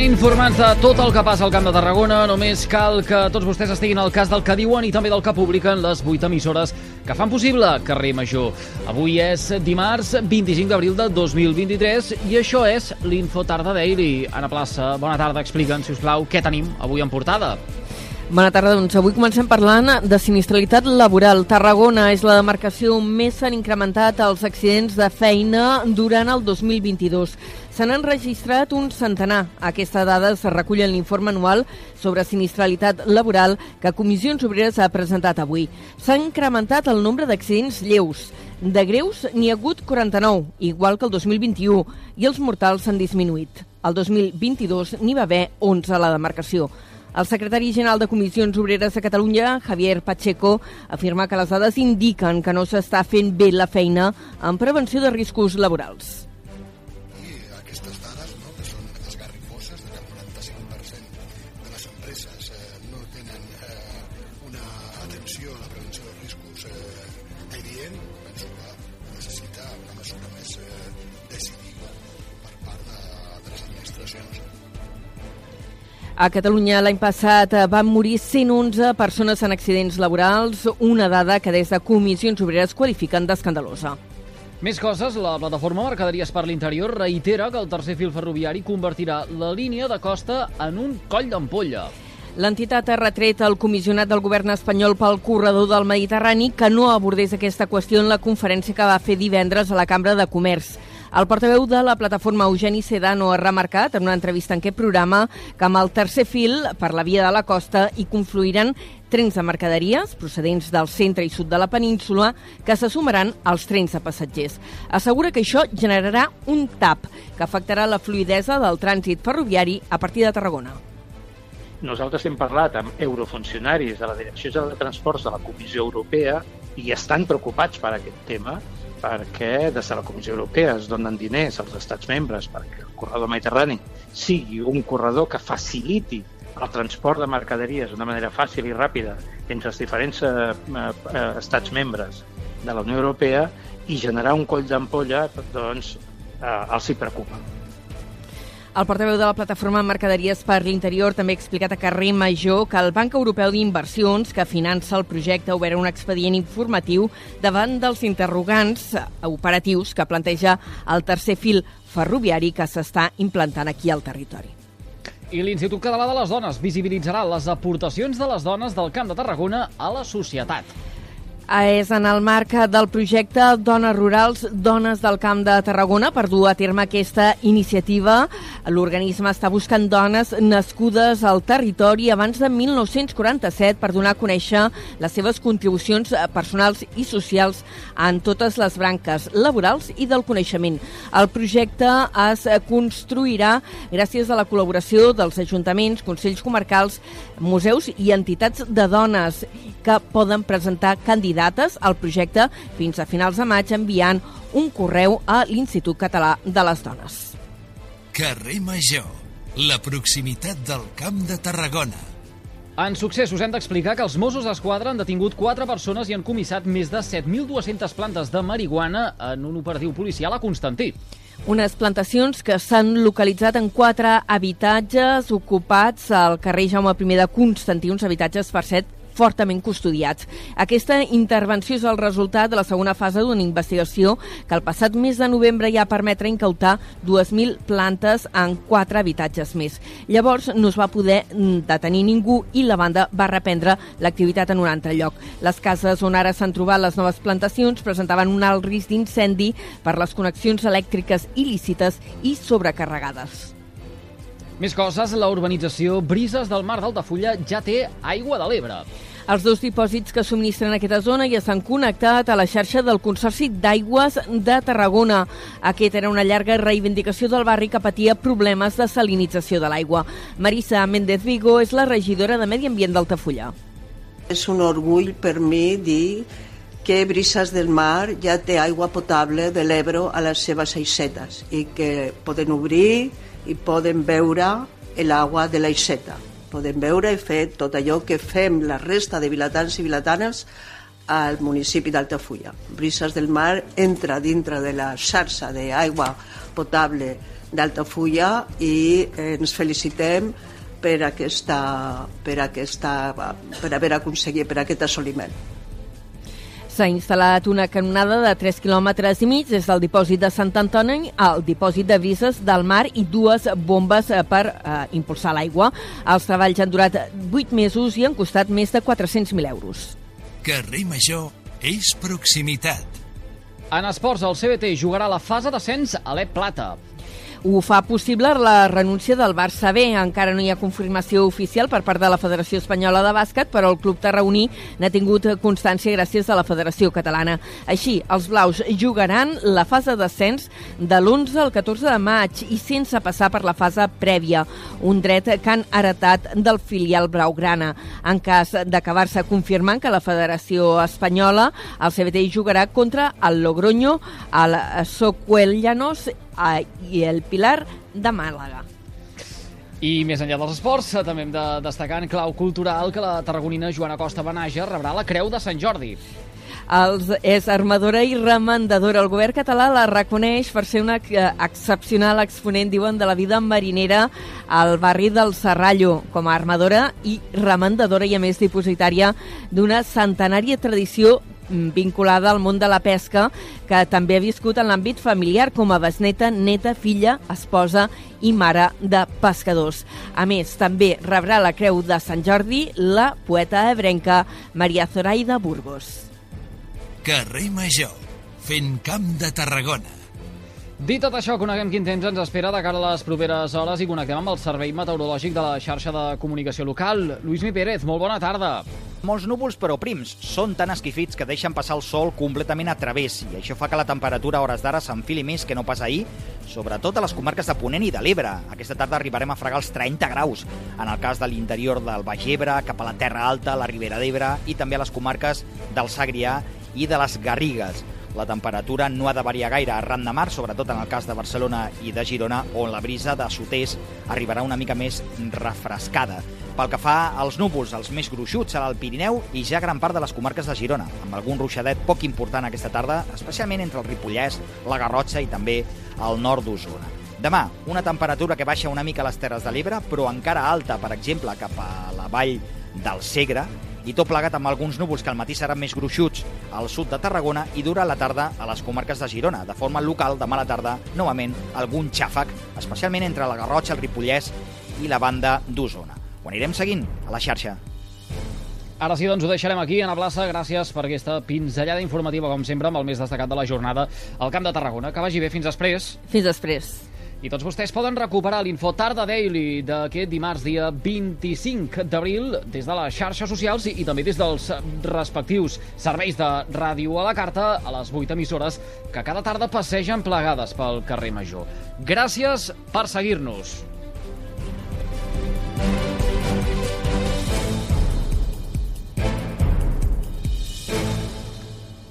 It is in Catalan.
Informats de tot el que passa al Camp de Tarragona, només cal que tots vostès estiguin al cas del que diuen i també del que publiquen les vuit emissores que fan possible Carrer Major. Avui és dimarts 25 d'abril de 2023 i això és l'Infotarda Daily. Anna Plaça, bona tarda, explica'ns, si us plau, què tenim avui en portada. Bona tarda, doncs avui comencem parlant de sinistralitat laboral. Tarragona és la demarcació on més s'han incrementat els accidents de feina durant el 2022. Se n'han registrat un centenar. Aquesta dada es recull en l'informe anual sobre sinistralitat laboral que Comissions Obreres ha presentat avui. S'ha incrementat el nombre d'accidents lleus. De greus n'hi ha hagut 49, igual que el 2021, i els mortals s'han disminuït. El 2022 n'hi va haver 11 a la demarcació. El secretari general de Comissions Obreres de Catalunya, Javier Pacheco, afirma que les dades indiquen que no s'està fent bé la feina en prevenció de riscos laborals. Atenció a la prevenció de riscos eh, evident, penso que necessita una mesura més eh, decidida per part de, de les administracions. A Catalunya l'any passat eh, van morir 111 persones en accidents laborals, una dada que des de Comissions Obreres qualifiquen d'escandalosa. Més coses, la plataforma Mercaderies per l'Interior reitera que el tercer fil ferroviari convertirà la línia de costa en un coll d'ampolla. L'entitat ha retret al comissionat del govern espanyol pel corredor del Mediterrani que no abordés aquesta qüestió en la conferència que va fer divendres a la Cambra de Comerç. El portaveu de la plataforma Eugeni Sedano ha remarcat en una entrevista en aquest programa que amb el tercer fil per la via de la costa hi confluiran trens de mercaderies procedents del centre i sud de la península que se sumaran als trens de passatgers. Assegura que això generarà un tap que afectarà la fluidesa del trànsit ferroviari a partir de Tarragona. Nosaltres hem parlat amb eurofuncionaris de la Direcció General de Transports de la Comissió Europea i estan preocupats per aquest tema perquè des de la Comissió Europea es donen diners als estats membres perquè el corredor mediterrani sigui un corredor que faciliti el transport de mercaderies d'una manera fàcil i ràpida entre els diferents eh, eh, estats membres de la Unió Europea i generar un coll d'ampolla doncs, eh, els hi preocupa. El portaveu de la plataforma Mercaderies per l'Interior també ha explicat a Carrer Major que el Banc Europeu d'Inversions, que finança el projecte, ha obert un expedient informatiu davant dels interrogants operatius que planteja el tercer fil ferroviari que s'està implantant aquí al territori. I l'Institut Català de les Dones visibilitzarà les aportacions de les dones del Camp de Tarragona a la societat. És en el marc del projecte Dones Rurals, Dones del Camp de Tarragona per dur a terme aquesta iniciativa. L'organisme està buscant dones nascudes al territori abans de 1947 per donar a conèixer les seves contribucions personals i socials en totes les branques laborals i del coneixement. El projecte es construirà gràcies a la col·laboració dels ajuntaments, consells comarcals, museus i entitats de dones que poden presentar candidates al projecte fins a finals de maig enviant un correu a l'Institut Català de les Dones. Carrer Major, la proximitat del Camp de Tarragona. En successos hem d'explicar que els Mossos d'Esquadra han detingut quatre persones i han comissat més de 7.200 plantes de marihuana en un operatiu policial a Constantí. Unes plantacions que s'han localitzat en quatre habitatges ocupats al carrer Jaume I de Constantí, uns habitatges, per cert, fortament custodiats. Aquesta intervenció és el resultat de la segona fase d'una investigació que el passat mes de novembre ja permetre incautar 2.000 plantes en quatre habitatges més. Llavors no es va poder detenir ningú i la banda va reprendre l'activitat en un altre lloc. Les cases on ara s'han trobat les noves plantacions presentaven un alt risc d'incendi per les connexions elèctriques il·lícites i sobrecarregades. Més coses, la urbanització Brises del Mar d'Altafulla ja té aigua de l'Ebre. Els dos dipòsits que subministren aquesta zona ja s'han connectat a la xarxa del Consorci d'Aigües de Tarragona. Aquesta era una llarga reivindicació del barri que patia problemes de salinització de l'aigua. Marisa Méndez Vigo és la regidora de Medi Ambient d'Altafulla. És un orgull per mi dir que Brises del Mar ja té aigua potable de l'Ebro a les seves aixetes i que poden obrir i poden veure l'aigua de l'aixeta. Poden veure i fer tot allò que fem la resta de vilatans i vilatanes al municipi d'Altafulla. Brises del Mar entra dintre de la xarxa d'aigua potable d'Altafulla i eh, ens felicitem per, aquesta, per, aquesta, per haver aconseguit per aquest assoliment. S'ha instal·lat una canonada de 3 quilòmetres i mig des del dipòsit de Sant Antoni al dipòsit de brises del mar i dues bombes eh, per eh, impulsar l'aigua. Els treballs han durat 8 mesos i han costat més de 400.000 euros. Carrer Major és proximitat. En esports, el CBT jugarà la fase d'ascens a l'E Plata. Ho fa possible la renúncia del Barça B. Encara no hi ha confirmació oficial per part de la Federació Espanyola de Bàsquet, però el club tarragoní n'ha tingut constància gràcies a la Federació Catalana. Així, els blaus jugaran la fase d'ascens de l'11 al 14 de maig i sense passar per la fase prèvia, un dret que han heretat del filial blaugrana. En cas d'acabar-se confirmant que la Federació Espanyola, el CBT jugarà contra el Logroño, el Socuellanos i el Pilar de Màlaga. I més enllà dels esports, també hem de destacar en clau cultural que la tarragonina Joana Costa Benaja rebrà la Creu de Sant Jordi. Els, és armadora i remandadora. El govern català la reconeix per ser una excepcional exponent, diuen, de la vida marinera al barri del Serrallo, com a armadora i remandadora i, a més, dipositària d'una centenària tradició vinculada al món de la pesca, que també ha viscut en l'àmbit familiar com a besneta, neta, filla, esposa i mare de pescadors. A més, també rebrà la Creu de Sant Jordi la poeta ebrenca Maria Zoraida Burgos. Carrer Major, fent camp de Tarragona. Dit tot això, coneguem quin temps ens espera de cara a les properes hores i connectem amb el Servei Meteorològic de la xarxa de comunicació local. Lluís Mi Pérez, molt bona tarda. Molts núvols però prims. Són tan esquifits que deixen passar el sol completament a través i això fa que la temperatura a hores d'ara s'enfili més que no pas ahir, sobretot a les comarques de Ponent i de l'Ebre. Aquesta tarda arribarem a fregar els 30 graus. En el cas de l'interior del Baix Ebre, cap a la Terra Alta, la Ribera d'Ebre i també a les comarques del Sagrià i de les Garrigues. La temperatura no ha de variar gaire arran de mar, sobretot en el cas de Barcelona i de Girona, on la brisa de sud-est arribarà una mica més refrescada. Pel que fa als núvols, els més gruixuts serà el Pirineu i ja gran part de les comarques de Girona, amb algun ruixadet poc important aquesta tarda, especialment entre el Ripollès, la Garrotxa i també el nord d'Osona. Demà, una temperatura que baixa una mica a les Terres de l'Ebre, però encara alta, per exemple, cap a la vall del Segre, i tot plegat amb alguns núvols que al matí seran més gruixuts al sud de Tarragona i dura la tarda a les comarques de Girona. De forma local, demà a la tarda, novament, algun xàfec, especialment entre la Garrotxa, el Ripollès i la banda d'Osona. Ho anirem seguint a la xarxa. Ara sí, doncs ho deixarem aquí, a la plaça. Gràcies per aquesta pinzellada informativa, com sempre, amb el més destacat de la jornada al Camp de Tarragona. Que vagi bé, fins després. Fins després. I tots vostès poden recuperar l'Info Tarda Daily d'aquest dimarts, dia 25 d'abril, des de les xarxes socials i, i també des dels respectius serveis de ràdio a la carta a les 8 emissores que cada tarda passegen plegades pel carrer Major. Gràcies per seguir-nos.